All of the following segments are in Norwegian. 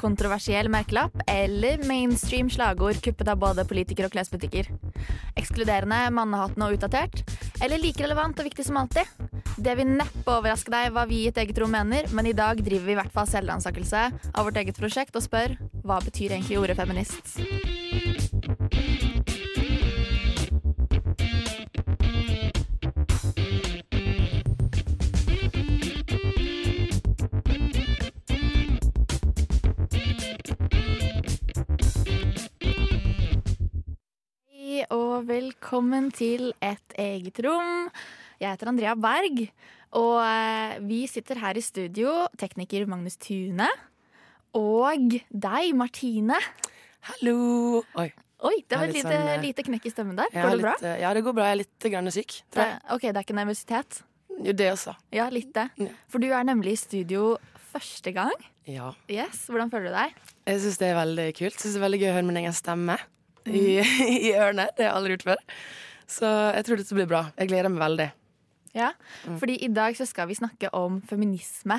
kontroversiell merkelapp eller mainstream slagord kuppet av både politikere og klesbutikker. Ekskluderende, mannehatende og utdatert, eller like relevant og viktig som alltid. Det vil neppe overraske deg hva vi i Et eget rom mener, men i dag driver vi i hvert fall selvransakelse av vårt eget prosjekt og spør hva betyr egentlig ordet feminist? Og velkommen til Et eget rom. Jeg heter Andrea Berg, og eh, vi sitter her i studio, tekniker Magnus Tune. Og deg, Martine. Hallo! Oi. Oi, det var et lite, sånn, eh, lite knekk i stemmen der. Går det bra? litt, eh, Ja, det går bra. Jeg er litt grann syk. Det, ok, det er ikke nervøsitet? Jo, det også. Ja, litt det. For du er nemlig i studio første gang. Ja. Yes, Hvordan føler du deg? Jeg syns det er veldig kult. Synes det er veldig gøy å høre min egen stemme i, i ørene. Det har jeg aldri gjort før. Så jeg tror dette blir bra. Jeg gleder meg veldig. Ja, Mm. fordi i dag så skal vi snakke om feminisme.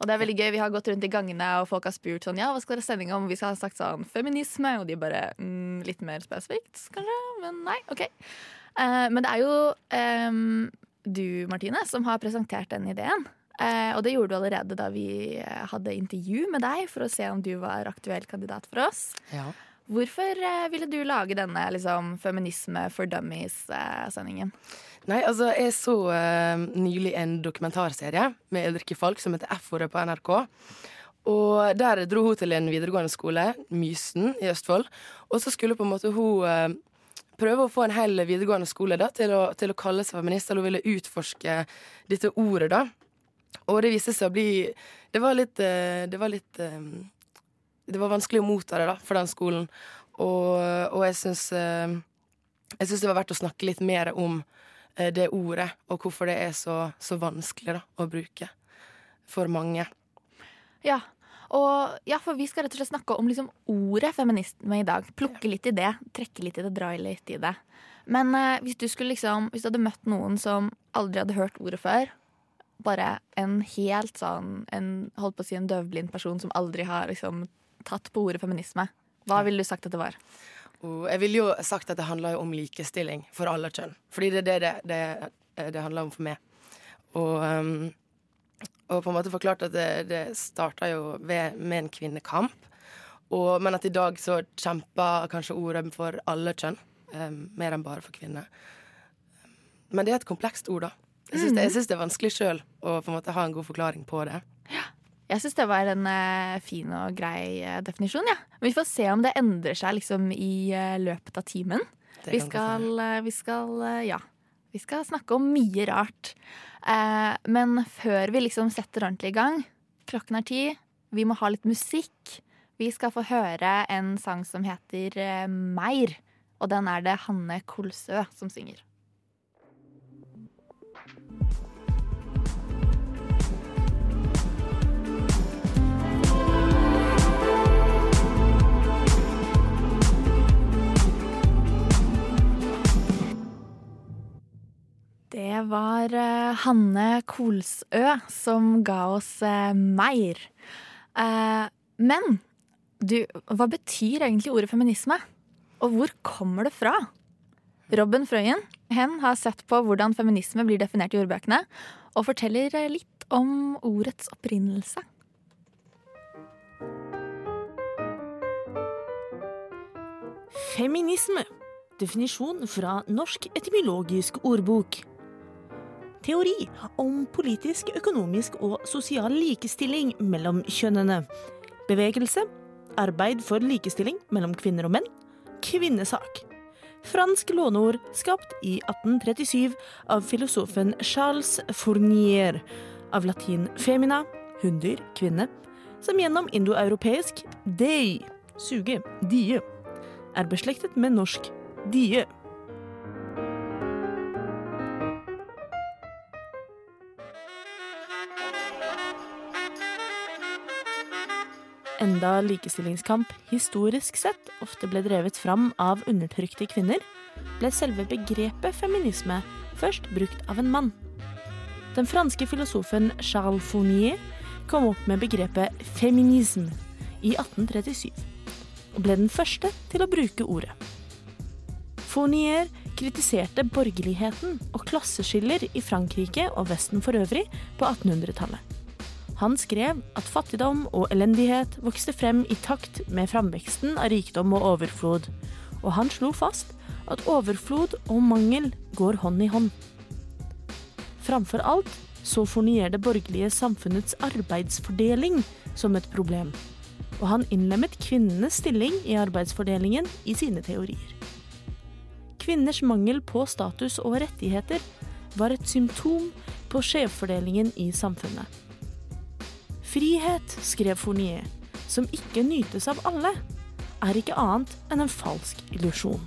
Og det er veldig gøy, Vi har gått rundt i gangene og folk har spurt sånn, ja, hva skal dere sending om. Vi skal ha sagt sånn feminisme, og de bare mm, litt mer spesifikt, kanskje. Men nei, OK. Uh, men det er jo um, du, Martine, som har presentert den ideen. Uh, og det gjorde du allerede da vi eh, hadde intervju med deg for å se om du var aktuell kandidat for oss. Ja. Hvorfor eh, ville du lage denne liksom, feminisme for dummies-sendingen? Nei, altså, jeg så uh, nylig en dokumentarserie med Ulrikke Falk som heter F-ordet på NRK. Og der dro hun til en videregående skole, Mysen i Østfold. Og så skulle på en måte hun uh, prøve å få en hel videregående skole da, til, å, til å kalle seg feminist. Eller hun ville utforske dette ordet, da. Og det viste seg å bli Det var litt uh, Det var litt eh, Det var vanskelig å motta det, da, for den skolen. Og, og jeg syns eh, Jeg synes det var verdt å snakke litt mer om eh, det ordet, og hvorfor det er så, så vanskelig da, å bruke for mange. Ja. Og, ja, for vi skal rett og slett snakke om liksom ordet feminisme i dag. Plukke litt i det, trekke litt i det, dra litt i det. Men eh, hvis du skulle liksom Hvis du hadde møtt noen som aldri hadde hørt ordet før, bare en helt sånn en, Holdt på å si en døvblind person som aldri har liksom tatt på ordet feminisme, hva ville du sagt at det var? Og jeg ville jo sagt at det handler om likestilling for alle kjønn. Fordi det er det det, det, det handler om for meg. Og, um, og på en måte forklart at det, det starta jo ved, med en kvinnekamp. Og, men at i dag så kjemper kanskje ordet for alle kjønn. Um, mer enn bare for kvinner. Men det er et komplekst ord, da. Jeg syns det, synes det er vanskelig sjøl å på en måte ha en god forklaring på det. Jeg syns det var en eh, fin og grei eh, definisjon. Ja. Men vi får se om det endrer seg liksom, i eh, løpet av timen. Det Vi kan godt skal, eh, vi skal eh, ja. Vi skal snakke om mye rart. Eh, men før vi liksom setter ordentlig i gang Klokken er ti. Vi må ha litt musikk. Vi skal få høre en sang som heter eh, Meir. Og den er det Hanne Kolsø som synger. Det var eh, Hanne Kolsø som ga oss eh, Meir. Eh, men du, hva betyr egentlig ordet feminisme? Og hvor kommer det fra? Robin Frøyen hen har sett på hvordan feminisme blir definert i ordbøkene, og forteller litt om ordets opprinnelse. Feminisme. Definisjon fra Norsk etymologisk ordbok. Teori om politisk, økonomisk og sosial likestilling mellom kjønnene. Bevegelse. Arbeid for likestilling mellom kvinner og menn. Kvinnesak. Fransk låneord skapt i 1837 av filosofen Charles Fournier. Av latin femina, hunndyr, kvinne, som gjennom indoeuropeisk dei, suge, die, er beslektet med norsk Dieu. Enda likestillingskamp historisk sett ofte ble drevet fram av undertrykte kvinner, ble selve begrepet feminisme først brukt av en mann. Den franske filosofen Charles Fournier kom opp med begrepet feminisme i 1837, og ble den første til å bruke ordet. Fournier kritiserte borgerligheten og klasseskiller i Frankrike og Vesten for øvrig på 1800-tallet. Han skrev at fattigdom og elendighet vokste frem i takt med framveksten av rikdom og overflod, og han slo fast at overflod og mangel går hånd i hånd. Framfor alt så fornyer det borgerlige samfunnets arbeidsfordeling som et problem, og han innlemmet kvinnenes stilling i arbeidsfordelingen i sine teorier. Kvinners mangel på status og rettigheter var et symptom på skjevfordelingen i samfunnet. Frihet, skrev Fournier, som ikke nytes av alle, er ikke annet enn en falsk illusjon.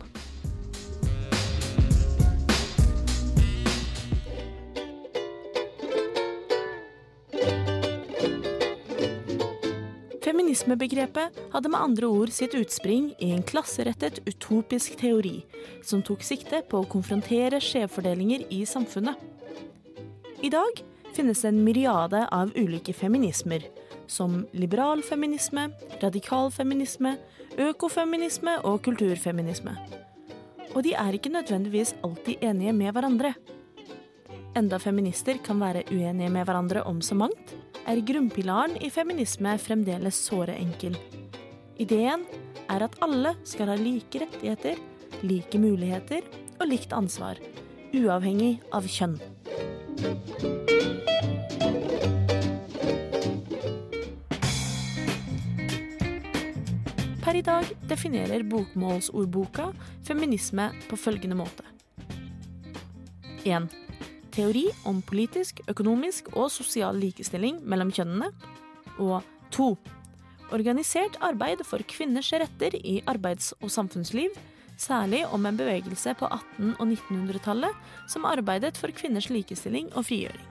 Feminismebegrepet hadde med andre ord sitt utspring i en klasserettet, utopisk teori som tok sikte på å konfrontere skjevfordelinger i samfunnet. I dag finnes en myriade av ulike feminismer, som liberal feminisme, radikal feminisme, økofeminisme og kulturfeminisme. Og de er ikke nødvendigvis alltid enige med hverandre. Enda feminister kan være uenige med hverandre om så mangt, er grunnpilaren i feminisme fremdeles såre enkel. Ideen er at alle skal ha like rettigheter, like muligheter og likt ansvar, uavhengig av kjønn. Per i dag definerer bokmålsordboka feminisme på følgende måte. 1. Teori om politisk, økonomisk og sosial likestilling mellom kjønnene. Og 2. Organisert arbeid for kvinners retter i arbeids- og samfunnsliv, særlig om en bevegelse på 1800- og 1900-tallet som arbeidet for kvinners likestilling og frigjøring.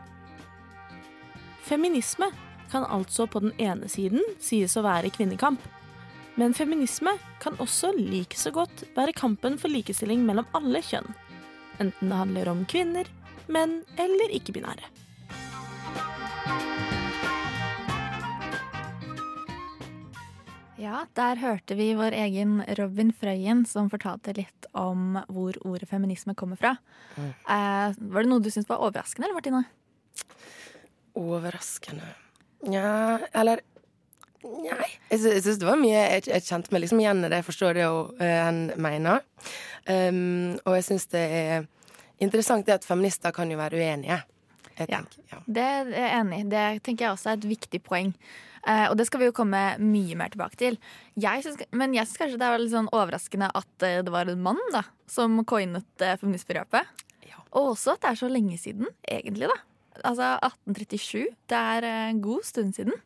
Feminisme kan altså på den ene siden sies å være kvinnekamp, men feminisme kan også like så godt være kampen for likestilling mellom alle kjønn. Enten det handler om kvinner, menn eller ikke-binære. Ja, der hørte vi vår egen Robin Frøyen som fortalte litt om hvor ordet feminisme kommer fra. Eh, var det noe du syntes var overraskende, eller Martine? Overraskende Nja, eller Nei. Jeg sy- jeg syns det var mye jeg, jeg kjente meg liksom igjen i det. Jeg forstår det jo, uh, mener. Um, og jeg syns det er interessant det at feminister kan jo være uenige. Jeg Ja. tenker, ja. Det er jeg enig i. Det tenker jeg også er et viktig poeng. Eh, og det skal vi jo komme mye mer tilbake til. Jeg synes, men jeg syns kanskje det er litt sånn overraskende at eh, det var en mann da, som coinet uh, feministbegrepet. Ja. Og også at det er så lenge siden, egentlig. da. Altså 1837. Det er eh, en god stund siden.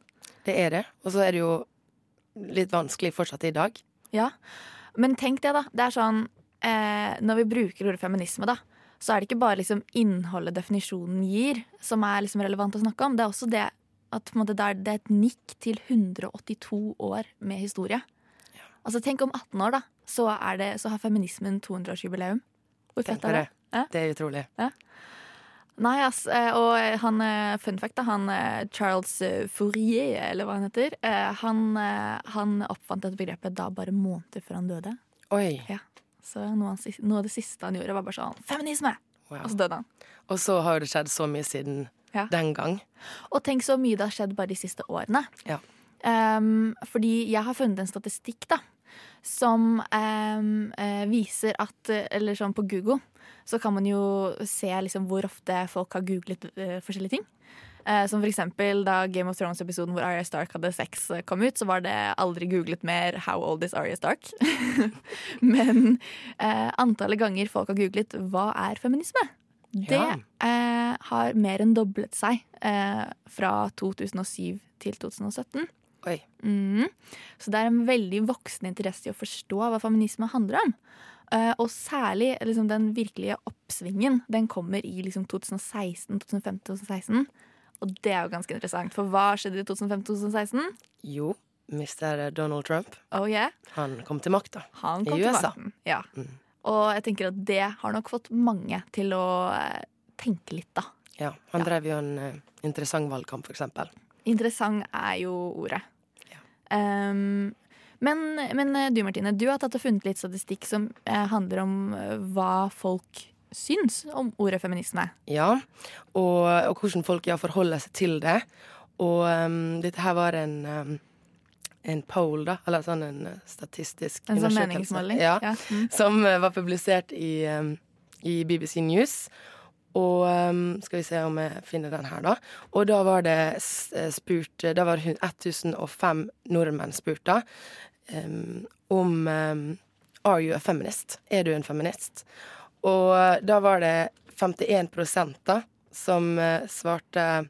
Det er det. Og så er det jo litt vanskelig fortsatt i dag. Ja, Men tenk det, da. Det er sånn eh, Når vi bruker ordet feminisme, da, så er det ikke bare liksom innholdet definisjonen gir, som er liksom relevant å snakke om. Det er også det at måte, det, er, det er et nikk til 182 år med historie. Altså Tenk om 18 år, da, så, er det, så har feminismen 200-årsjubileum. Hvor fett er det? det. Ja. Det er utrolig. Nei, ass. eh, Og han, eh, fun fact, da, han eh, Charles eh, Fourier, eller hva han heter, eh, han, eh, han oppfant dette begrepet da bare måneder før han døde. Oi. Ja. Så noe, av, noe av det siste han gjorde, var bare sånn Feminisme! Wow. Og så døde han. Og så har det skjedd så mye siden Ja. den gang. Og tenk så mye det har skjedd bare de siste årene. Ja. Um, fordi jeg har funnet en statistikk da som eh, viser at eh, Eller sånn på Google så kan man jo se liksom hvor ofte folk har googlet uh, forskjellige ting. Uh, som for eksempel da Game of Thrones-episoden hvor Aria Stark hadde sex kom ut, så var det aldri googlet mer 'How old is Aria Stark?' Men uh, antallet ganger folk har googlet 'Hva er feminisme?' Det Ja. eh, har mer enn doblet seg eh, fra 2007 til 2017. Oi. Mm. Så det er en veldig voksen interesse i å forstå hva feminisme handler om. Eh, og særlig liksom, den virkelige oppsvingen, den kommer i liksom 2016, 2015, 2016. Og det er jo ganske interessant, for hva skjedde i 2015-2016? Jo, Mr. Donald Trump, Oh yeah, han kom til makta. han I kom til makten. Ja. Mm. Og jeg tenker at det har nok fått mange til å eh, tenke litt, da. Ja, han Ja. drev jo en uh, interessant valgkamp, for eksempel. Interessant er jo ordet. Ja. Um, men, men eh, du Martine, du har tatt og funnet litt statistikk som uh, handler om uh, hva folk syns om ordet feminisme. Ja, og, og hvordan folk ja, forholder seg til det. Og um, dette her var en um, en poll, da, eller sånn en eh, statistisk En sånn meningsmåling. Ja, Ja. Mm. som eh, var publisert i, um, i BBC News. Og skal vi se om jeg finner den her, da. Og da var det eh, spurt Da var hun- 1005 nordmenn spurt, da, om Are you a feminist? Er du en feminist? Og eh, da var det 51 da som eh, svarte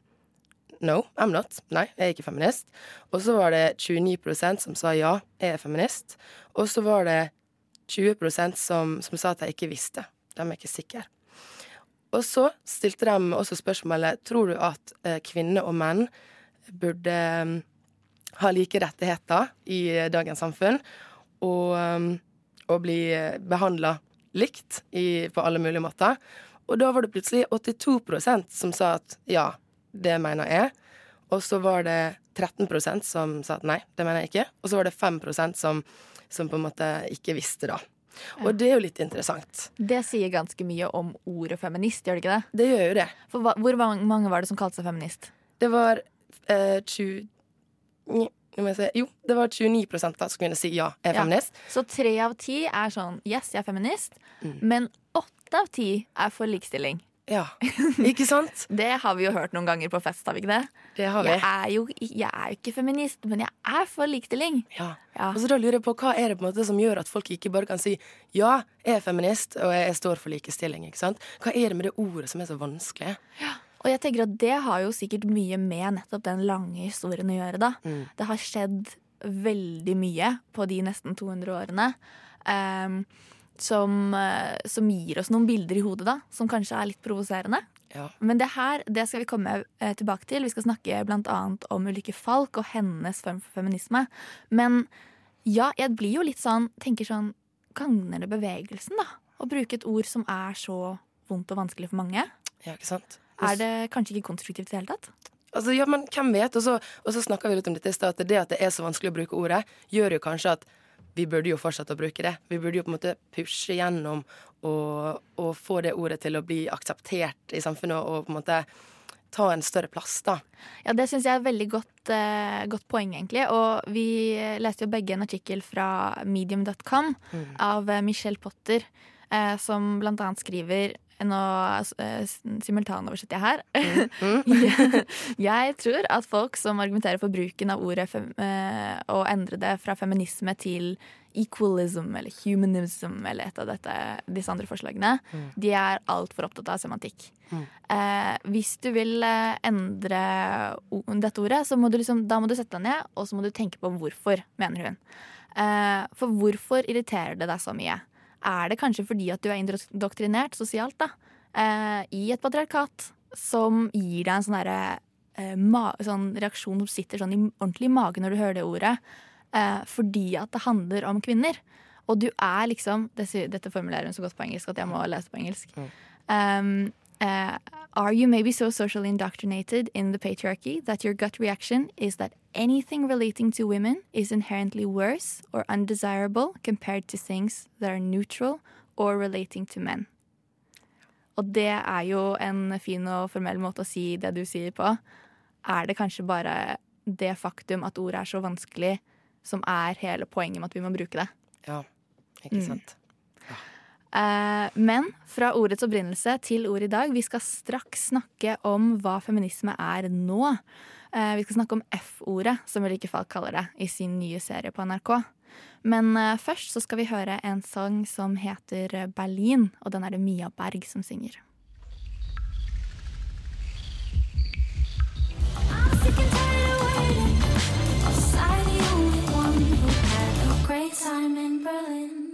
No, I'm not. Nei, jeg er ikke feminist. Og så var det 29% som sa ja, jeg er feminist. Og så var det 20% som, som sa at de ikke visste. De er ikke sikre. Og så stilte de også spørsmålet tror du at eh, kvinner og menn burde eh, ha like rettigheter i eh, dagens samfunn, og, eh, og bli behandla likt i, på alle mulige måter. Og da var det plutselig 82% som sa at ja, det mener jeg. Og så var det 13% som sa at nei, det mener jeg ikke. Og så var det 5% som, som på en måte ikke visste, da. Og det er jo litt interessant. Det sier ganske mye om ordet feminist, gjør det ikke det? Det gjør jo det. For hva, hvor mange- var det som kalte seg feminist? Det var eh, 20 Nå må jeg se. Jo, det var 29 da som kunne si ja, jeg er Ja. feminist. Så tre av ti er sånn yes, jeg er feminist, Mm. men åtte av ti er for likestilling. Ja. Ikke sant? Det har vi jo hørt noen ganger på fest, har vi ikke det? Det har vi. Jeg er jo jeg er ikke feminist, men jeg er for likestilling. Ja. Ja. Og så da lurer jeg på hva er det på en måte som gjør at folk ikke bare kan si ja, jeg er feminist og jeg står for likestilling. ikke sant? Hva er det med det ordet som er så vanskelig? Ja. Og jeg tenker at det har jo sikkert mye med nettopp den lange historien å gjøre, da. Mm. Det har skjedd veldig mye på de nesten 200 årene. ehm, som, eh, som gir oss noen bilder i hodet, da, som kanskje er litt provoserende. Ja. Men det her det skal vi komme eh, tilbake til. Vi skal snakke annet om Ulrikke Falk og hennes form for feminisme. Men ja, jeg blir jo litt sånn Tenker sånn Gagner det bevegelsen, da? Å bruke et ord som er så vondt og vanskelig for mange? ja, ikke sant? Er det kanskje ikke konstruktivt i det hele tatt? Altså, ja, men hvem vet? Og så, og så snakka vi litt om dette i stad, at det at det er så vanskelig å bruke ordet, gjør jo kanskje at vi burde jo fortsette å bruke det. Vi burde jo på en måte pushe gjennom og, og få det ordet til å bli akseptert i samfunnet og på en måte ta en større plass, da. Ja, Det syns jeg er et veldig godt, eh, godt poeng, egentlig. Og vi leste jo begge en artikkel fra medium.com av eh, Michelle Potter, eh, som blant annet skriver Nå å uh, jeg her. jeg, jeg tror at folk som argumenterer for bruken av ordet fem, uh, og endre det fra feminisme til equalism eller humanism eller et av dette, disse andre forslagene, de er altfor opptatt av semantikk. Eh, hvis du vil endre dette ordet, så må du liksom, da må du sette deg ned og så må du tenke på hvorfor, mener hun. Eh, for hvorfor irriterer det deg så mye? Er det kanskje fordi at du er indoktrinert sosialt da, eh, i et patriarkat som gir deg en sånn, derre, eh, sånn reaksjon som sitter sånn i, ordentlig i magen når du hører det ordet, eh, fordi at det handler om kvinner? Og du er liksom Dette formulerer hun så godt på engelsk at jeg må lese på engelsk. Um, uh, are you maybe so socially indoctrinated in the patriarchy that your gut reaction is that anything relating to women is inherently worse or undesirable compared to things that are neutral or relating to men? Og det er jo en fin og formell måte å si det du sier på. Er det kanskje bare det faktum at ordet er så vanskelig, som er hele poenget med at vi må bruke det? Ja, ikke Mm. sant? Eh, men fra ordets opprinnelse til ordet i dag. Vi skal straks snakke om hva feminisme er nå. Eh, vi skal snakke om F-ordet, som Ulrikke Falk kaller det, i sin nye serie på NRK. Men eh, først så skal vi høre en sang som heter Berlin, og den er det Mia Berg som synger. Great time in Berlin?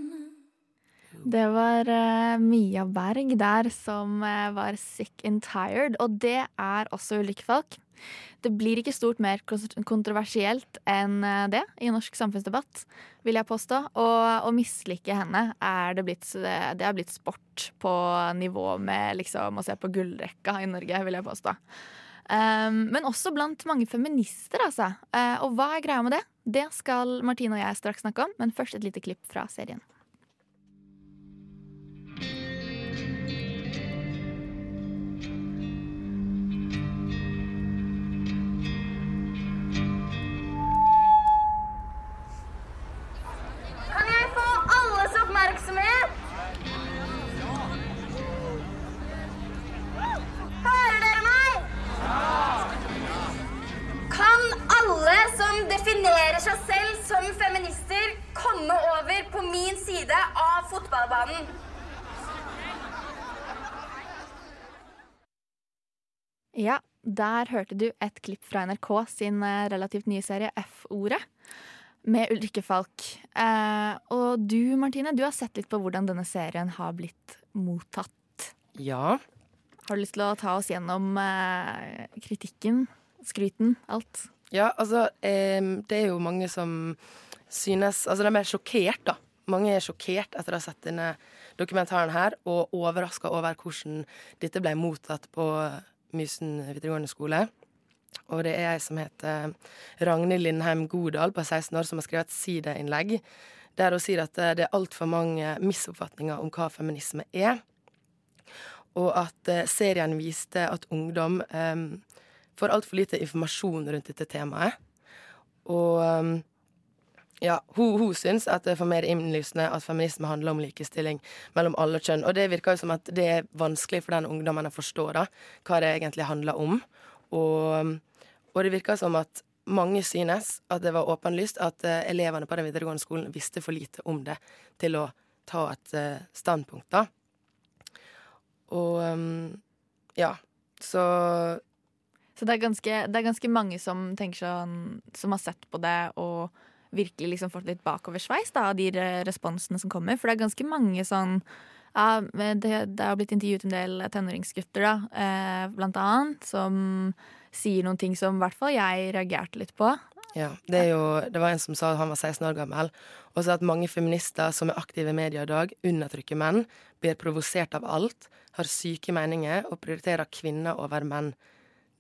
Det var uh, Mia Berg der som uh, var sick and tired, og det er også ulike folk. Det blir ikke stort mer kontroversielt enn eh, det i norsk samfunnsdebatt, vil jeg påstå. Og å mislike henne er det blitt, det er blitt sport på nivå med liksom å se på gullrekka i Norge, vil jeg påstå. Um, men også blant mange feminister, altså. Uh, og hva er greia med det? Det skal Martine og jeg straks snakke om, men først et lite klipp fra serien. Min side av fotballbanen? Ja, der hørte du et klipp fra NRK sin eh, relativt nye serie F-ordet. Med Ulrikke Falk. Eh, og du, Martine, du har sett litt på hvordan denne serien har blitt mottatt. Ja. Har du lyst til å ta oss gjennom eh, kritikken, skryten, alt? Ja, altså eh, Det er jo mange som synes Altså, de er sjokkert, da. Mange er sjokkert etter å ha sett denne dokumentaren her, og overraska over hvordan dette ble mottatt på Mysen videregående skole. Og det er ei som heter Ragnhild Lindheim Godal på 16 år, som har skrevet et sideinnlegg der hun sier at eh, det er altfor mange misoppfatninger om hva feminisme er. Og at eh, serien viste at ungdom um, får altfor lite informasjon rundt dette temaet. Og um, ja, hun, hun syns at det er for mer innlysende at feminisme handler om likestilling mellom alle kjønn. Og det virker jo som at det er vanskelig for den ungdommen å forstå da, hva det egentlig handler om. Og, og det virker som at mange synes at det var åpenlyst at eh, elevene på den videregående skolen visste for lite om det til å ta et eh, standpunkt, da. Og um, ja, så Så det er, ganske, det er ganske mange som tenker sånn Som har sett på det og virkelig liksom fått litt bakoversveis da, av de responsene som kommer. For det er ganske mange sånn ja, det, det har blitt intervjuet en del tenåringsgutter, da, eh, blant annet, som sier noen ting som i hvert fall jeg reagerte litt på. Ja, det, jo, det var en som sa at han var 16 år gammel, og sa at mange feminister som er aktive i media i dag, undertrykker menn, blir provosert av alt, har syke meninger og prioriterer kvinner over menn.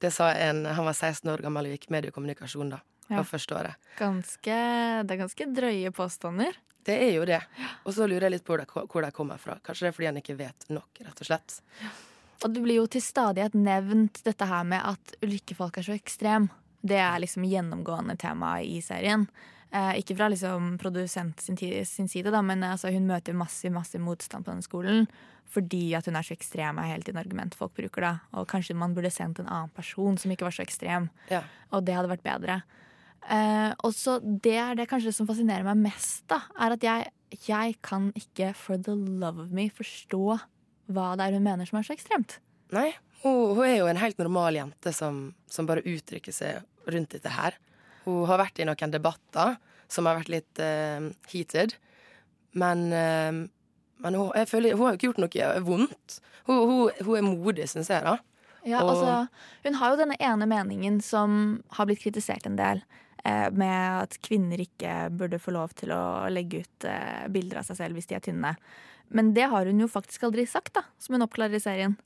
Det sa en Han var 16 år gammel og gikk mediekommunikasjon da. På første året. Ganske, det er ganske drøye påstander. Det er jo det. Og så lurer jeg litt på hvor det, hvor det kommer fra. Kanskje det er fordi han ikke vet nok, rett og slett. Og det blir jo til stadighet nevnt dette her med at ulykkefolk er så ekstrem. Det er liksom gjennomgående tema i serien. Eh, ikke fra liksom produsent sin, sin side, da, men altså, hun møter massiv, massiv motstand på denne skolen fordi at hun er så ekstrem, er hele tiden argument folk bruker. da. Og kanskje man burde sendt en annen person som ikke var så ekstrem. Ja. Og det hadde vært bedre. Eh, og så det er det kanskje som fascinerer meg mest, da, er at jeg, jeg kan ikke for the love of me forstå hva det er hun mener som er så ekstremt. Nei, hun, hun er jo en helt normal jente som, som bare uttrykker seg rundt dette her. Hun har vært i noen debatter som har vært litt uh, heated. Men, uh, men hun, føler, hun har jo ikke gjort noe vondt. Hun, hun, hun er modig, syns jeg, da. Ja, Og- altså, hun har jo denne ene meningen som har blitt kritisert en del. Eh, med at kvinner ikke burde få lov til å legge ut eh, bilder av seg selv hvis de er tynne. Men det har hun jo faktisk aldri sagt, da, som hun oppklarer i serien.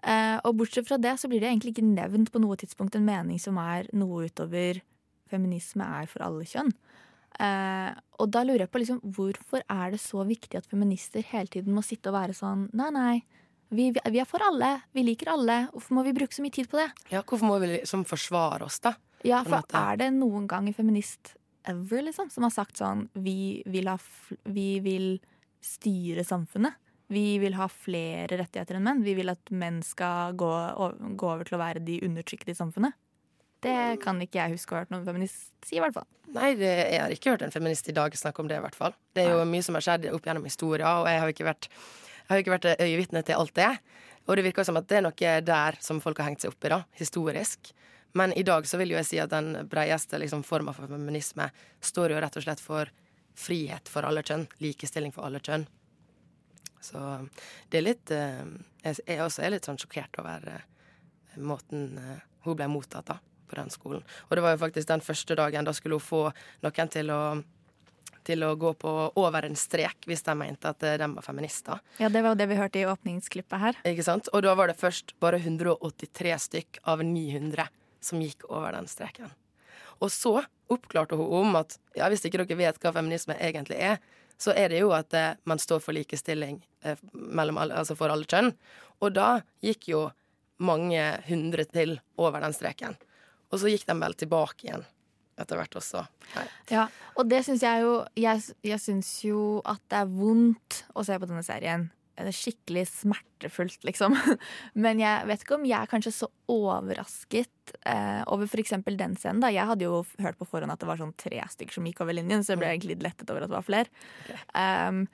Eh, og bortsett fra det så blir det egentlig ikke nevnt på noe tidspunkt en mening som er noe utover feminisme er for alle kjønn. Og da lurer jeg på liksom, hvorfor er det så viktig at feminister hele tiden må sitte og være sånn nei, nei, vi, vi er for alle, vi liker alle, hvorfor må vi bruke så mye tid på det? Ja, hvorfor må vi liksom forsvare oss, da? Ja, for er det noen gang en feminist ever, liksom, som har sagt sånn vi vil, ha vi vil styre samfunnet. Vi vil ha flere rettigheter enn menn. Vi vil at menn skal gå, gå over til å være de undertrykte i samfunnet. Det kan ikke jeg huske å ha hørt noen feminist si, i hvert fall. Nei, det, jeg har ikke hørt en feminist i dag snakke om det, i hvert fall. Det er jo mye som har skjedd opp gjennom historia, og jeg har jo ikke vært, ikke vært øyevitne til alt det. Og det virker som at det er noe der som folk har hengt seg opp i, da, historisk. Men i dag så vil jo jeg si at den bredeste liksom, forma for feminisme står jo rett og slett for frihet for alle kjønn. Likestilling for alle kjønn. Så det er litt eh, Jeg også er litt sånn sjokkert over eh, måten eh, hun ble mottatt da, på den skolen. Og det var jo faktisk den første dagen. Da skulle hun få noen til å til å gå på over en strek hvis de mente at de var feminister. Ja, det var jo det vi hørte i åpningsklippet her. Ikke sant? Og da var det først bare 183 stykk av 900 som gikk over den streken. Og så oppklarte hun om at ja, hvis ikke dere vet hva feminisme egentlig er, så er det jo at eh, man står for likestilling eh, alle, altså for alle kjønn. Og da gikk jo mange hundre til over den streken. Og så gikk de vel tilbake igjen etter hvert også. Nei. Ja, og det syns jeg jo Jeg, jeg syns jo at det er vondt å se på denne serien. Skikkelig smertefullt, liksom. Men jeg vet ikke om jeg er kanskje så overrasket eh, over f.eks. den scenen. da Jeg hadde jo hørt på forhånd at det var sånn tre stykker som gikk over linjen, så jeg ble egentlig litt lettet over at det var flere. Um,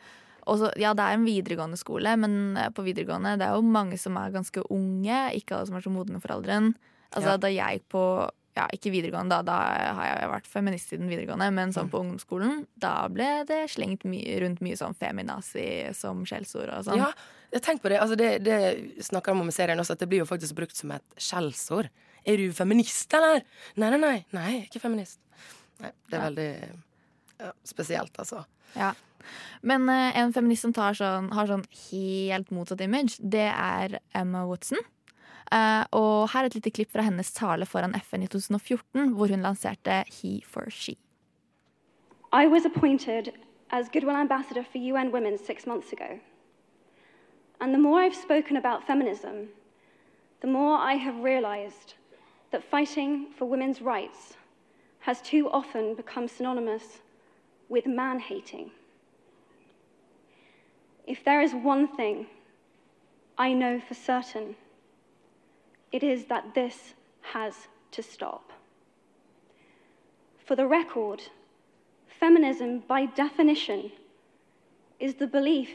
så, ja, det er en videregående skole, men eh, på videregående det er jo mange som er ganske unge. Ikke alle som er så modne for alderen. Altså, Ja. Da jeg gikk på ja, ikke videregående, da, da har jeg vært feminist siden videregående, men sånn på ungdomsskolen, da ble det slengt my rundt mye sånn feminazi som skjellsord og sånn. Ja, jeg tenk på det. Altså det, det snakker de om i serien også, at det blir jo faktisk brukt som et skjellsord. Er du feminist, eller? Nei, nei, nei. Nei, ikke feminist. Nei, det er Ja. veldig ja, spesielt, altså. Ja. Men uh, en feminist som tar sånn, har sånn helt motsatt image, det er Emma Watson. Eh, og her er et lite klipp fra hennes tale foran FN i 2014, hvor hun lanserte He for She. I was appointed as Goodwill Ambassador for UN Women six months ago. And the more I've spoken about feminism, the more I have realized that fighting for women's rights has too often become synonymous with man hating. If there is one thing I know for certain, it is that this has to stop. For the record, feminism, by definition, is the belief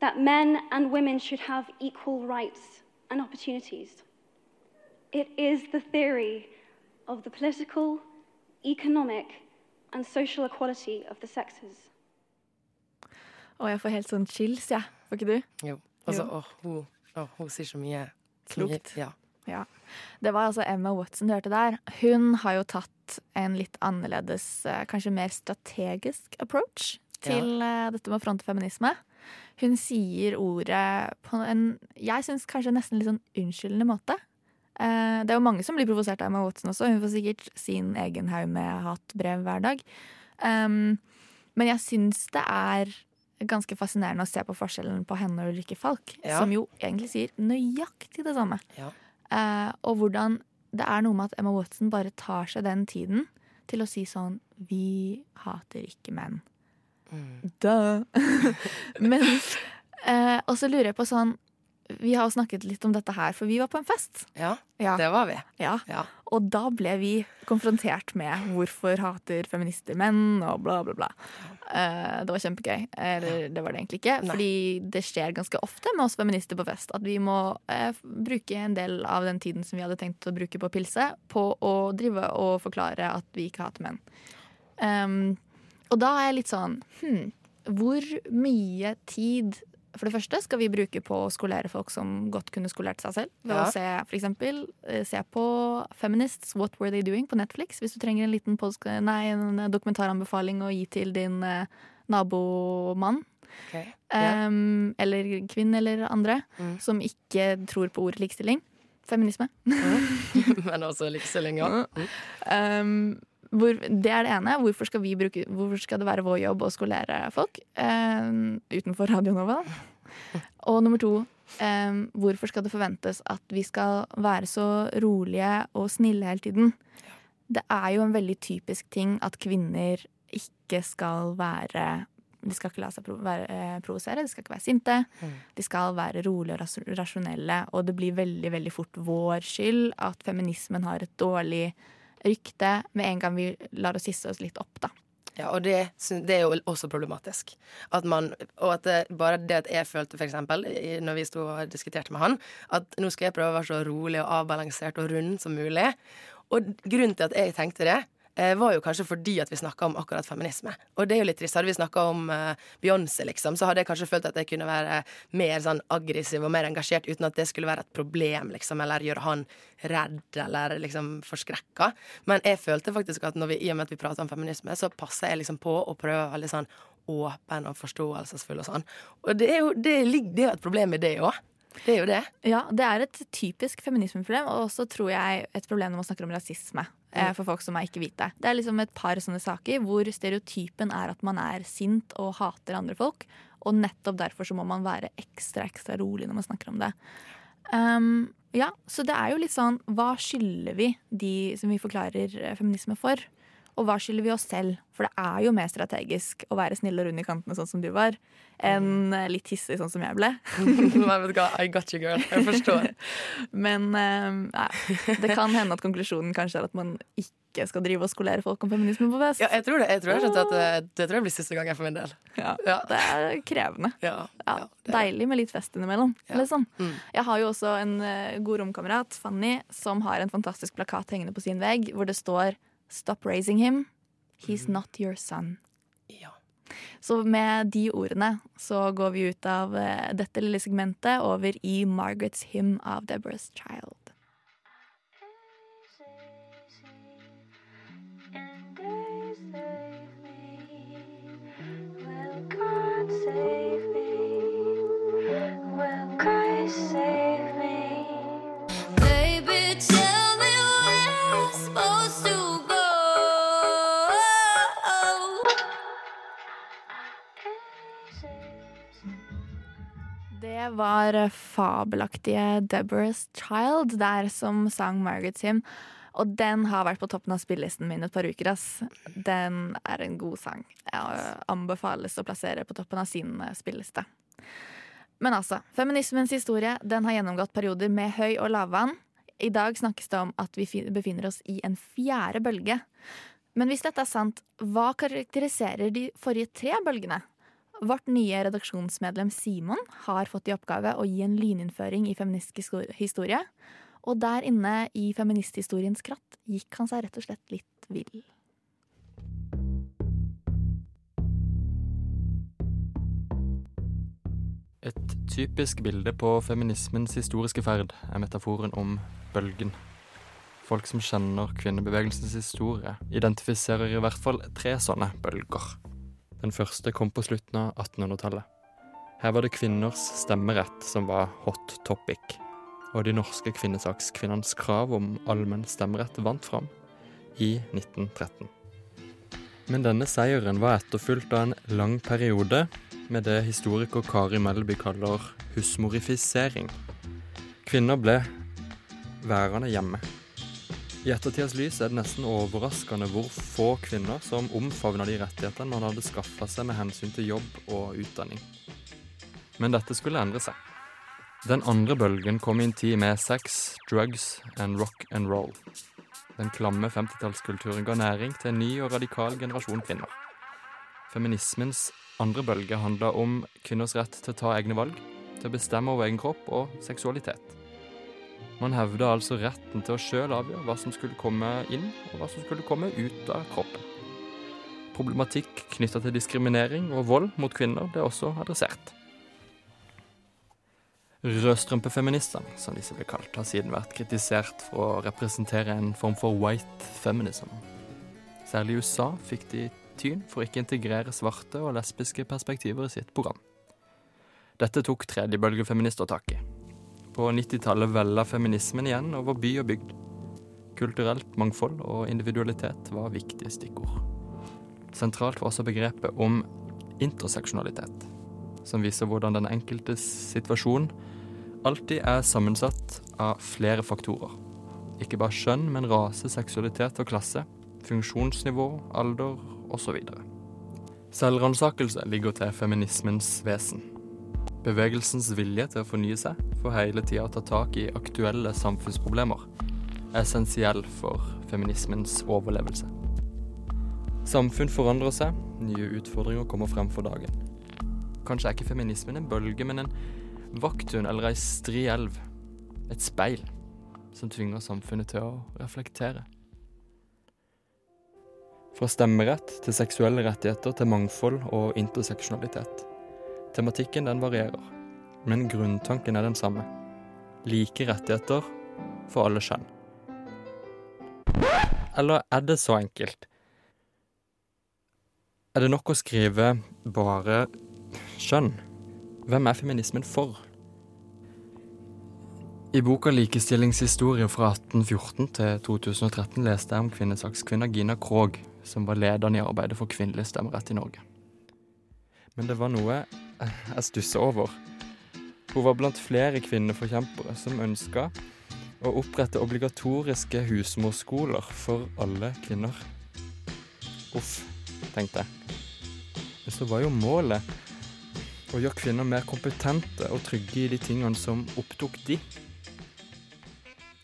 that men and women should have equal rights and opportunities. It is the theory of the political, economic, and social equality of the sexes. Og jeg får helt sånn chills, jeg. Får ikke du? Jo. Altså, Jo. åh, hun, åh, hun sier så mye Klokt. Ja. Ja. Det var altså Emma Watson du hørte der. Hun har jo tatt en litt annerledes, eh, kanskje mer strategisk approach til ja. dette med å fronte feminisme. Hun sier ordet på en jeg syns kanskje nesten litt sånn unnskyldende måte. Eh, Det er jo mange som blir provosert av Emma Watson også. Hun får sikkert sin egen haug med hatbrev hver dag. Um, men jeg syns det er ganske fascinerende å se på forskjellen på henne og Ulrikke Falk, Ja. som jo egentlig sier nøyaktig det samme. Ja. Eh, og hvordan det er noe med at Emma Watson bare tar seg den tiden til å si sånn Vi hater ikke menn. Mm. Da! Men eh, Og så lurer jeg på sånn Vi har snakket litt om dette her, for vi var på en fest. ja, Ja. det var vi. Ja. Ja. Og da ble vi konfrontert med hvorfor hater feminister menn, og bla, bla, bla. Uh, det var kjempegøy. Eller det var det egentlig ikke. Nei. Fordi det skjer ganske ofte med oss feminister på fest at vi må uh, bruke en del av den tiden som vi hadde tenkt å bruke på pilse, på å drive og forklare at vi ikke hater menn. Um, og da er jeg litt sånn hm, Hvor mye tid for det første skal vi bruke på å skolere folk som godt kunne skolert seg selv. Ved Ja. å se for eksempel, eh, se på Feminists What Were They Doing på Netflix. Hvis du trenger en liten nei, en dokumentaranbefaling å gi til din eh, nabomann. Okay. Yeah. Um, eller kvinne eller andre Mm. som ikke tror på ordet likestilling. Feminisme. Men også likestilling, ja. Mm. Um, hvor, det er det ene. Hvorfor skal, vi bruke, hvorfor skal det være vår jobb å skolere folk eh, utenfor Radio Nova? Og nummer to, eh, hvorfor skal det forventes at vi skal være så rolige og snille hele tiden? Det er jo en veldig typisk ting at kvinner ikke skal være De skal ikke la seg eh, provosere, de skal ikke være sinte. De skal være rolige og ras- rasjonelle, og det blir veldig veldig fort vår skyld at feminismen har et dårlig rykte med en gang vi lar oss hisse oss litt opp, da. Ja, og det, det er jo også problematisk. At man, og at det, bare det at jeg følte, for eksempel, når vi sto og diskuterte med han, at nå skal jeg prøve å være så rolig og avbalansert og rund som mulig. Og grunnen til at jeg tenkte det, var jo kanskje fordi at vi snakka om akkurat feminisme. Og det er jo litt trist. Hadde vi snakka om eh, Beyoncé, liksom, så hadde jeg kanskje følt at jeg kunne være mer sånn aggressiv og mer engasjert uten at det skulle være et problem, liksom, eller gjøre han redd eller liksom forskrekka. Men jeg følte faktisk at når vi, i og med at vi prater om feminisme, så passer jeg liksom på å prøve å være litt sånn åpen og forståelsesfull og sånn. Og det er jo, det ligger- det er jo et problem i det òg. Det er jo det. Ja, det er et typisk feminismeproblem, og også tror jeg et problem når man snakker om rasisme. Eh, For folk som er ikke hvite. Det er liksom et par sånne saker hvor stereotypen er at man er sint og hater andre folk. Og nettopp derfor så må man være ekstra ekstra rolig når man snakker om det. Um, ja, Så det er jo litt sånn Hva skylder vi de som vi forklarer eh, feminisme for? Og hva skylder vi oss selv? For det er jo mer strategisk å være snill og rund i kantene sånn som du var, enn eh, litt hissig sånn som jeg ble. Nei, vet du hva, I got you, girl. Jeg forstår. Men eh, nei, det kan hende at konklusjonen kanskje er at man ikke skal drive og skolere folk om feminisme på fest. Ja, jeg tror det. Jeg tror, jeg at det, det tror jeg blir siste gangen for min del. Ja, Ja. Det er krevende. Ja, Ja, ja, det er deilig med litt fest innimellom. Ja. Liksom. Mm. Jeg har jo også en eh, god romkamerat, Fanny, som har en fantastisk plakat hengende på sin vegg hvor det står 'Stop raising him. He's not your son'. Ja. Så med de ordene så går vi ut av eh, dette lille segmentet over i Margaret's Hymn av Deborah's Child. Det var fabelaktige Deborah's Child der som sang Margaret's Hymn. Og den har vært på toppen av spillelisten min et par uker. ass. Den er en god sang. Jeg anbefales å plassere på toppen av sin eh, spilleliste. Men altså, feminismens historie den har gjennomgått perioder med høy- og lavvann. I dag snakkes det om at vi befinner oss i en fjerde bølge. Men hvis dette er sant, hva karakteriserer de forrige tre bølgene? Vårt nye redaksjonsmedlem Simon har fått i oppgave å gi en lyninnføring i feministisk historie. Og der inne i feministhistoriens kratt gikk han seg rett og slett litt vill. Et typisk bilde på feminismens historiske ferd er metaforen om bølgen. Folk som kjenner kvinnebevegelsens historie, identifiserer i hvert fall tre sånne bølger. Den første kom på slutten av 1800-tallet. Her var det kvinners stemmerett som var hot topic, og de norske kvinnesakskvinnenes krav om allmenn stemmerett vant fram i 1913. Men denne seieren var etterfulgt av en lang periode med det historiker Kari Melby kaller husmorifisering. Kvinner ble værende hjemme. I ettertidas lys er det nesten overraskende hvor få kvinner som omfavna de rettighetene man hadde skaffa seg med hensyn til jobb og utdanning. Men dette skulle endre seg. Den andre bølgen kom i en tid med sex, drugs and rock and roll. Den klamme 50-tallskulturen ga næring til en ny og radikal generasjon kvinner. Feminismens andre bølge handla om kvinners rett til å ta egne valg, til å bestemme over egen kropp og seksualitet. Man hevda altså retten til å sjøl avgjøre hva som skulle komme inn, og hva som skulle komme ut av kroppen. Problematikk knytta til diskriminering og vold mot kvinner ble også adressert. Rødstrømpefeministene, som disse ble kalt, har siden vært kritisert for å representere en form for white feminism. Særlig i USA fikk de tyn for å ikke integrere svarte og lesbiske perspektiver i sitt program. Dette tok tredjebølgefeminister tak i. På 90-tallet vella feminismen igjen over by og bygd. Kulturelt mangfold og individualitet var viktige stikkord. Sentralt var også begrepet om interseksjonalitet, som viser hvordan den enkeltes situasjon alltid er sammensatt av flere faktorer. Ikke bare kjønn, men rase, seksualitet og klasse, funksjonsnivå, alder osv. Selvransakelse ligger til feminismens vesen. Bevegelsens vilje til å fornye seg, for hele tida å ta tak i aktuelle samfunnsproblemer, er essensiell for feminismens overlevelse. Samfunn forandrer seg, nye utfordringer kommer frem for dagen. Kanskje er ikke feminismen en bølge, men en vakthund eller ei stri elv. Et speil som tvinger samfunnet til å reflektere. Fra stemmerett til seksuelle rettigheter til mangfold og interseksjonalitet. Tematikken den varierer, men grunntanken er den samme. Like rettigheter for alle kjønn. Eller er det så enkelt? Er det nok å skrive bare kjønn? Hvem er feminismen for? I boka 'Likestillingshistorie fra 1814 til 2013' leste jeg om kvinnesakskvinna Gina Krog, som var lederen i arbeidet for kvinnelig stemmerett i Norge. Men det var noe jeg stusser over. Hun var blant flere kvinneforkjempere som ønska å opprette obligatoriske husmorskoler for alle kvinner. Uff, tenkte jeg. Men så var jo målet å gjøre kvinner mer kompetente og trygge i de tingene som opptok de.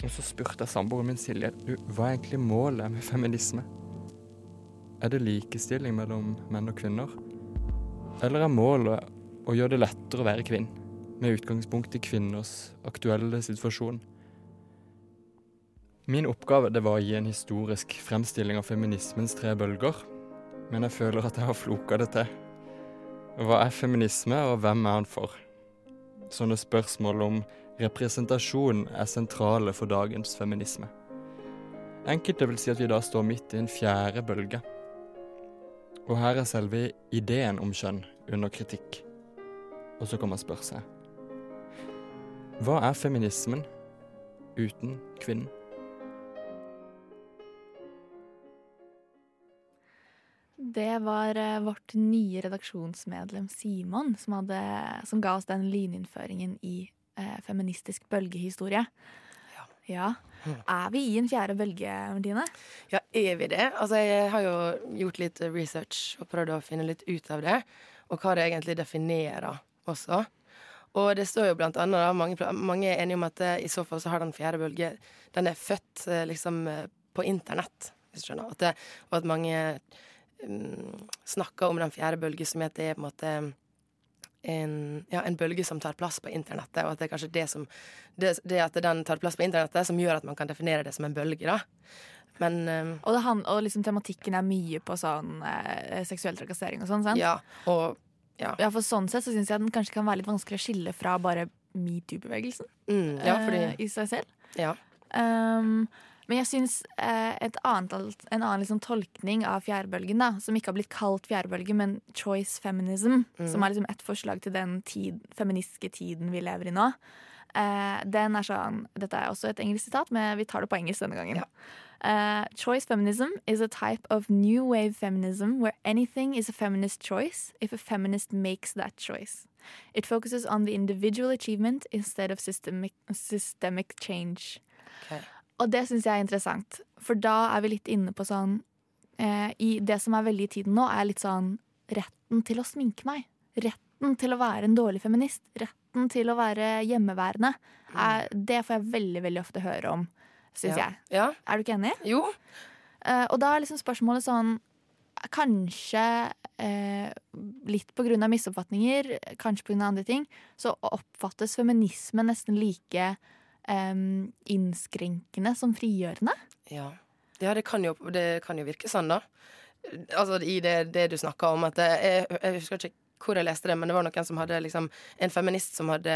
Og så spurte jeg samboeren min Silje du, hva er egentlig målet med feminisme. Er det likestilling mellom menn og kvinner? Eller er målet å gjør det lettere å være kvinne, med utgangspunkt i kvinners aktuelle situasjon? Min oppgave det var å gi en historisk fremstilling av feminismens tre bølger, men jeg føler at jeg har floka det til. Hva er feminisme, og hvem er han for? Sånne spørsmål om representasjon er sentrale for dagens feminisme. Enkelte vil si at vi da står midt i en fjerde bølge. Og her er selve ideen om kjønn under kritikk. Og så kan man spørre seg Hva er feminismen uten kvinnen? Det var eh, vårt nye redaksjonsmedlem Simon som, hadde, som ga oss den lyninnføringen i eh, feministisk bølgehistorie. Ja. Er vi i en fjerde bølge, Martine? Ja, er vi det? Altså, jeg har jo gjort litt research og prøvd å finne litt ut av det. Og hva det egentlig definerer også. Og det står jo blant annet, da, mange, mange er enige om at i så fall så har den fjerde bølge Den er født eh, liksom eh, på internett, hvis du skjønner. At det, og at mange um, snakker om den fjerde bølge som at det er på en måte en, ja, en bølge som tar plass på internettet, og at det er kanskje det som det, det at den tar plass på internettet, som gjør at man kan definere det som en bølge, da. Men um, Og, han, og liksom tematikken er mye på sånn eh, seksuell trakassering og sånn, sant? ja, og ja. Ja, for sånn sett så syns jeg den kanskje kan være litt vanskelig å skille fra bare metoo-bevegelsen Mm, ja, fordi uh, i seg selv. Ja. Um, men jeg syns eh, annet, alt- en annen liksom tolkning av fjærbølgen, da, som ikke har blitt kalt fjærbølge, men choice feminism, Mm. som er liksom et forslag til den tid, feministiske tiden vi lever i nå, uh, den er sånn Dette er også et engelsk sitat, men vi tar det på engelsk denne gangen. Uh, choice feminism is a type of new wave feminism where anything is a feminist choice if a feminist makes that choice. It focuses on the individual achievement instead of systemic, systemic change. Okay. Og det syns jeg er interessant, for da er vi litt inne på sånn eh, i Det som er veldig i tiden nå, er litt sånn retten til å sminke meg. Retten til å være en dårlig feminist. Retten til å være hjemmeværende. Er, det får jeg veldig, veldig ofte høre om, syns Ja. jeg. Ja. Er du ikke enig? Jo. Uh, og da er liksom spørsmålet sånn Kanskje eh, litt på grunn av misoppfatninger, kanskje på grunn av andre ting, så oppfattes feminisme nesten like eh, innskrenkende som frigjørende. Ja, ja det, kan jo, det kan jo virke sånn, da. Altså i det, det du snakker om, at jeg, jeg husker ikke hvor jeg leste det, men det var noen som hadde liksom En feminist som hadde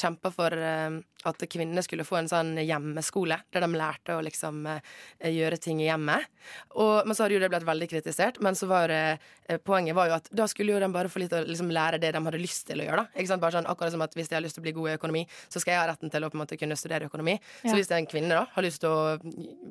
kjempa for eh, at kvinnene skulle få en sånn hjemmeskole, der de lærte å liksom eh, gjøre ting i hjemmet. Og, men så hadde jo det blitt veldig kritisert. Men så var det, eh, poenget var jo at da skulle jo de bare få litt å liksom, lære det de hadde lyst til å gjøre. da Ikke sant? Bare sånn, Akkurat som at hvis de har lyst til å bli god i økonomi, så skal jeg ha retten til å på en måte kunne studere økonomi. Ja. Så hvis en kvinne da har lyst til å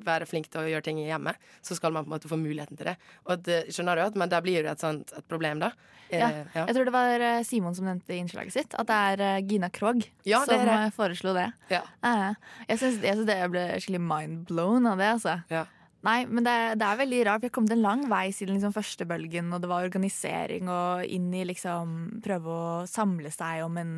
være flink til å gjøre ting i hjemmet, så skal man på en måte få muligheten til det. Og det, skjønner du at, Men der blir det et sånt et problem, da. Ja. Ja. Ja. Jeg tror det var eh, Simon som nevnte i innslaget sitt at det er eh, Gina Krog Ja, som det. eh, foreslo det. Ja. Jeg syns det jeg ble skikkelig mindblown av det. altså. Ja. Nei, men det, det er veldig rart. Vi har kommet en lang vei siden liksom første bølgen, og det var organisering og inn i liksom prøve å samle seg om, en,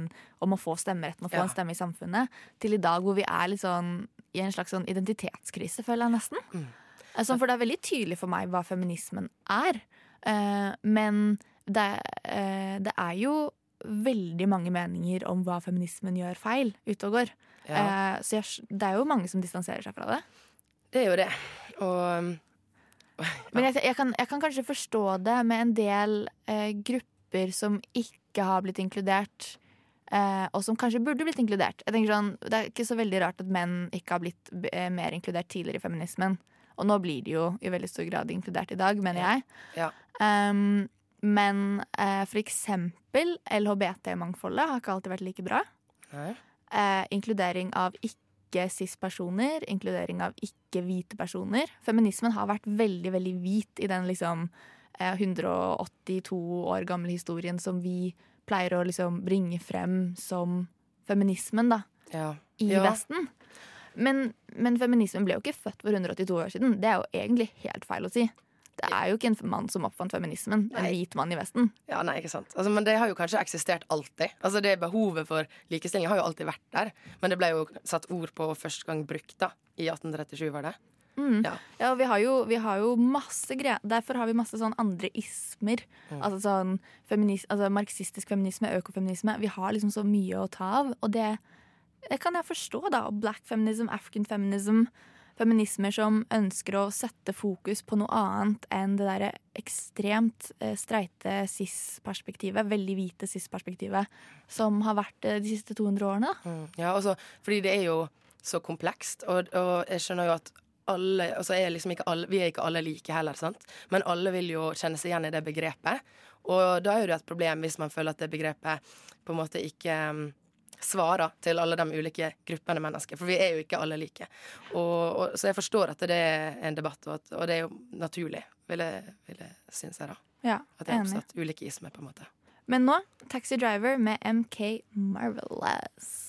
om å få stemmeretten og få en stemme i samfunnet, til i dag hvor vi er litt sånn i en slags sånn identitetskrise, føler jeg nesten. Mm. Altså, for det er veldig tydelig for meg hva feminismen er. uh, men det, eh, det er jo veldig mange meninger om hva feminismen gjør feil ute og går. Ja. Eh, så jeg, det er jo mange som distanserer seg fra det. Det er jo det. Og ja. Men jeg, jeg, kan, jeg kan kanskje forstå det med en del eh, grupper som ikke har blitt inkludert. Eh, og som kanskje burde blitt inkludert. Jeg tenker sånn, Det er ikke så veldig rart at menn ikke har blitt eh, mer inkludert tidligere i feminismen. Og nå blir de jo i veldig stor grad inkludert i dag, mener jeg. Ja. Um, men eh, for eksempel LHBT-mangfoldet har ikke alltid vært like bra. Eh, inkludering av ikke-cis-personer, inkludering av ikke-hvite personer. Feminismen har vært veldig, veldig hvit i den liksom eh, 182 år gamle historien som vi pleier å liksom bringe frem som feminismen, da, Ja. i Ja. Vesten. Men, men feminismen ble jo ikke født for 182 år siden. Det er jo egentlig helt feil å si. Det er jo ikke en mann som oppfant feminismen. En hvit mann i Vesten. Ja, nei, ikke sant. Altså, men det har jo kanskje eksistert alltid. Altså, det Behovet for likestilling har jo alltid vært der. Men det ble jo satt ord på første gang brukt da, i 1837, var det? Mm. Ja. Ja, og vi har, jo, vi har jo masse greier Derfor har vi masse sånn andre ismer. Mm. Altså sånn feminis altså marxistisk feminisme, økofeminisme. Vi har liksom så mye å ta av. Og det, det kan jeg forstå, da. Black feminism, African feminism. Feminismer som ønsker å sette fokus på noe annet enn det derre ekstremt eh, streite cis-perspektivet, veldig hvite cis-perspektivet, som har vært eh, de siste 200 årene. Mm. Ja, altså, fordi det er jo så komplekst, og, og jeg skjønner jo at alle, altså er liksom alle, Vi er ikke alle like heller, sant? men alle vil jo kjenne seg igjen i det begrepet. Og da er det et problem hvis man føler at det begrepet på en måte ikke svarer til alle de ulike gruppene mennesker. For vi er jo ikke alle like. Og, og, så jeg forstår at det er en debatt, og, at, og det er jo naturlig, vil jeg, vil jeg synes jeg, da. Ja, At det er oppstått ulike ismer, på en måte. Men nå Taxi Driver med MK Marvelous.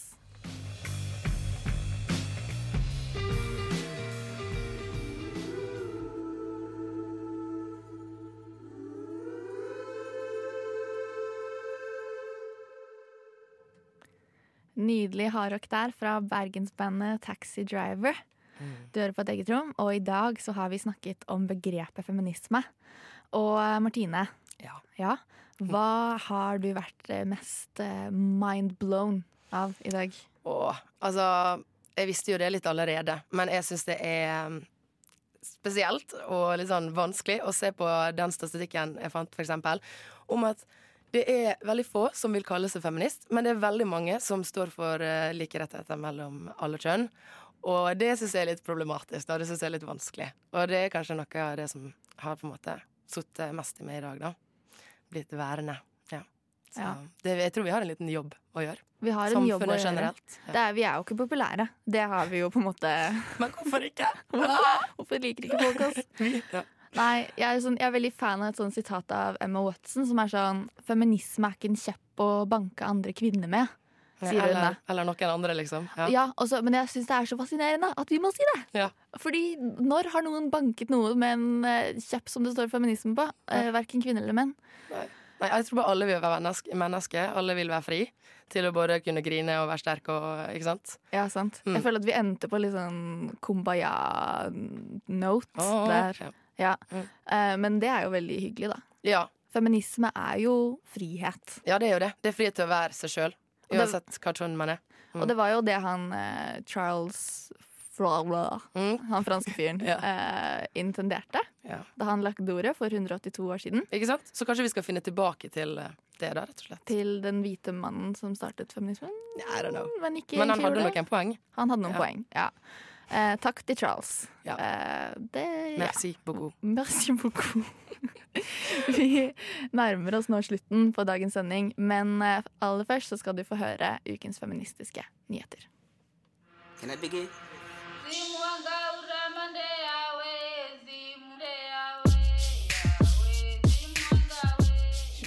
Nydelig hardrock der fra bergensbandet Taxi Driver. Du hører på et eget rom, og i dag så har vi snakket om begrepet feminisme. Og eh, Martine, Ja. ja. Hva har du vært eh, mest Mindblown mind blown av i dag? Åh, altså Jeg visste jo det litt allerede, men jeg syns det er um, spesielt og litt sånn vanskelig å se på den statistikken jeg fant, eksempel, om at det er veldig få som vil kalle seg feminist, men det er veldig mange som står for uh, like rettigheter mellom alle kjønn. Og det syns jeg er litt problematisk. Da. Det syns jeg er litt vanskelig. Og det er kanskje noe av det som har på en måte sittet mest i meg i dag, da. Blitt værende. Ja. Så Ja. Det, jeg tror vi har en liten jobb å gjøre. Vi har en jobb å gjøre. generelt. Det er, vi er jo ikke populære. Det har vi jo på en måte Men hvorfor ikke? Hvorfor liker ikke folk oss? Ja. Nei, jeg er, sånn, jeg er veldig fan av et sånt sitat av Emma Watson som er sånn Feminisme er ikke en kjepp å banke andre kvinner med, sier hun det. eller, eller noen andre, liksom. Ja. Ja, også, men jeg syns det er så fascinerende at vi må si det. Ja. Fordi når har noen banket noe med en eh, kjepp som det står feminisme på? Uh, Verken kvinner eller menn. Nei, jeg tror bare alle vil være menneske, menneske. Alle vil være fri til å både kunne grine og være sterk og Ikke sant? Ja, sant. Mm. Jeg føler at vi endte på litt sånn kumbaya-note oh, der. ja. Ja. Mm. Uh, men det er jo veldig hyggelig, da. Ja. Feminisme er jo frihet. ja, det er jo det. Det er frihet til å være seg sjøl. Uansett hva kjønn man er. Mm. Og det var jo det han uh, Charles Frawley, Mm. han franske fyren, Ja. uh, intenderte Ja. da han lagde ordet for 182 år siden. Ikke sant? Så kanskje vi skal finne tilbake til det, da, rett og slett. Til den hvite mannen som startet feminismen. I don't know. Men, ikke Men han hadde det. noen poeng. Han hadde noen Ja. poeng, ja. Eh, takk til Charles. Ja. Eh, det, ja. Merci beaucoup. Merci beaucoup. Vi nærmer oss nå slutten på dagens sending, men eh, aller først så skal du få høre ukens feministiske nyheter. Can I begin?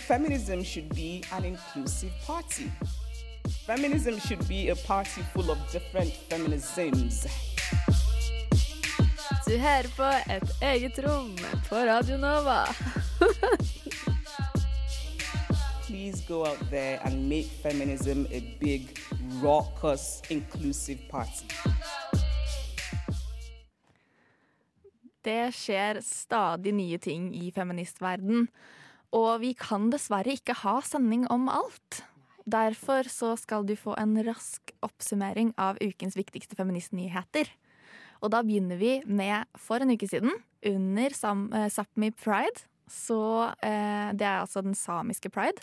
Feminism should be an inclusive party. Feminism should be a party full of different feminisms. Du hører på Et eget rom på Radio Nova. Please go out there and make feminism a big, raucous, inclusive party. Det skjer stadig nye ting i feministverden, og vi kan dessverre ikke ha sending om alt. Derfor så skal du få en rask oppsummering av ukens viktigste feministnyheter. Og da begynner vi med for en uke siden, under Sam, eh, Sápmi Pride. Så eh, Det er altså den samiske pride.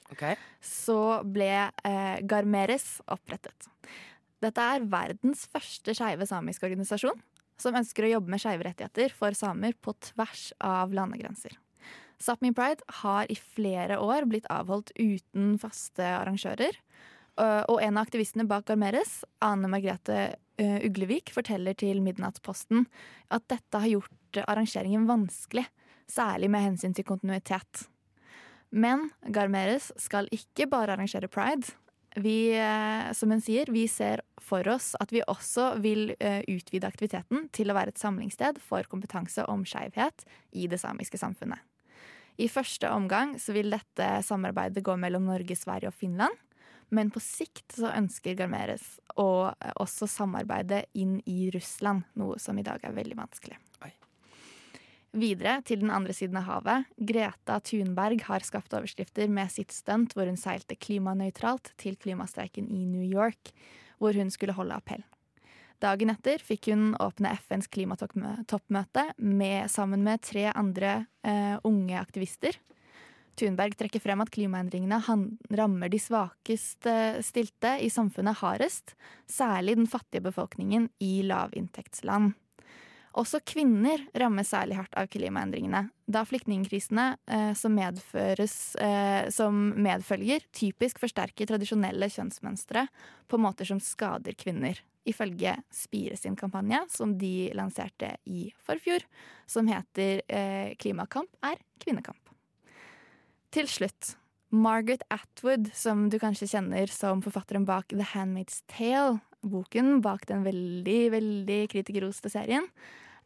Så ble eh, Garmeres opprettet. Dette er verdens første skeive samiske organisasjon som ønsker å jobbe med skeive rettigheter for samer på tvers av landegrenser. Sápmi Pride har i flere år blitt avholdt uten faste arrangører. Og en av aktivistene bak Garmeres, Ane Margrethe Uglevik, forteller til Midnattsposten at dette har gjort arrangeringen vanskelig, særlig med hensyn til kontinuitet. Men Garmeres skal ikke bare arrangere pride. Vi, eh, som hun sier, vi ser for oss at vi også vil eh, utvide aktiviteten til å være et samlingssted for kompetanse om skeivhet i det samiske samfunnet. I første omgang vil dette samarbeidet gå mellom Norge, Sverige og Finland. Men på sikt så ønsker Garmeres å også samarbeide inn i Russland, noe som i dag er veldig vanskelig. Videre til den andre siden av havet. Greta Thunberg har skapt overskrifter med sitt stunt hvor hun seilte klimanøytralt til klimastreiken i New York, hvor hun skulle holde appell. Dagen etter fikk hun åpne FNs klimatoppmøte med, sammen med tre andre eh, unge aktivister. Thunberg trekker frem at klimaendringene rammer de svakest eh, stilte i samfunnet hardest, særlig den fattige befolkningen i lavinntektsland. Også kvinner rammes særlig hardt av klimaendringene, da flyktningkrisene eh, som, eh, som medfølger, typisk forsterker tradisjonelle kjønnsmønstre på måter som skader kvinner. Ifølge Spire sin kampanje, som de lanserte i forfjor, som heter eh, 'Klimakamp er kvinnekamp'. Til slutt. Margaret Atwood, som du kanskje kjenner som forfatteren bak The Handmaid's Tale, boken bak den veldig, veldig kritikerroste serien,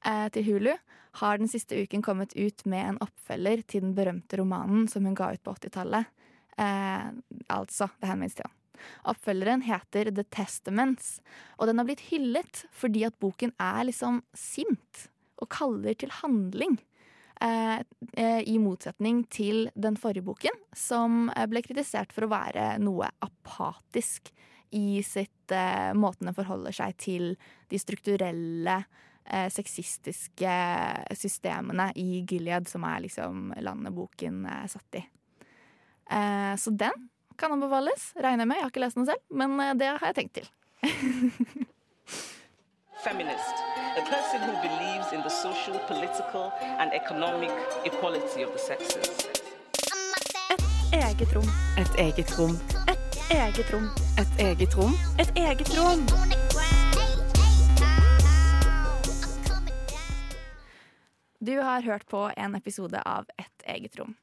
eh, til Hulu, har den siste uken kommet ut med en oppfølger til den berømte romanen som hun ga ut på 80-tallet. Eh, altså The Handmaid's Tale. Oppfølgeren heter The Testaments, og den har blitt hyllet fordi at boken er liksom sint og kaller til handling. Eh, eh, I motsetning til den forrige boken, som eh, ble kritisert for å være noe apatisk i sitt eh, måten den forholder seg til de strukturelle eh, sexistiske systemene i Gilead, som er liksom landet boken er satt i. Eh, så den kan anbefales, regner jeg med. Jeg har ikke lest den selv, men det har jeg tenkt til. Feminist, a person who believes in the social, political, and economic equality of the sexes. Eget rom. Et eget rom. Et eget rom. Et eget rom. Et eget rom. Du har hørt på en episode av Et eget rom.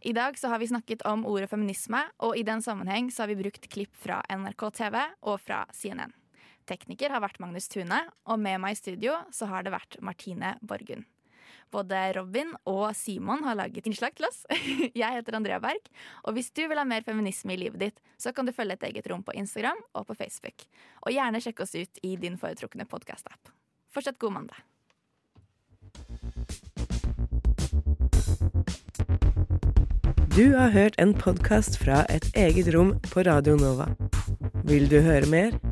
I dag så har vi snakket om ordet feminisme, og i den sammenheng så har vi brukt klipp fra NRK TV og fra CNN. Tekniker har vært Magnus Tune, og med meg i studio så har det vært Martine Borgund. Både Robin og Simon har laget innslag til oss. Jeg heter Andrea Berg, og hvis du vil ha mer feminisme i livet ditt, så kan du følge Et eget rom på Instagram og på Facebook. Og gjerne sjekke oss ut i din foretrukne podkast-app. Fortsett god mandag. Du har hørt en podkast fra Et eget rom på Radio Nova. Vil du høre mer?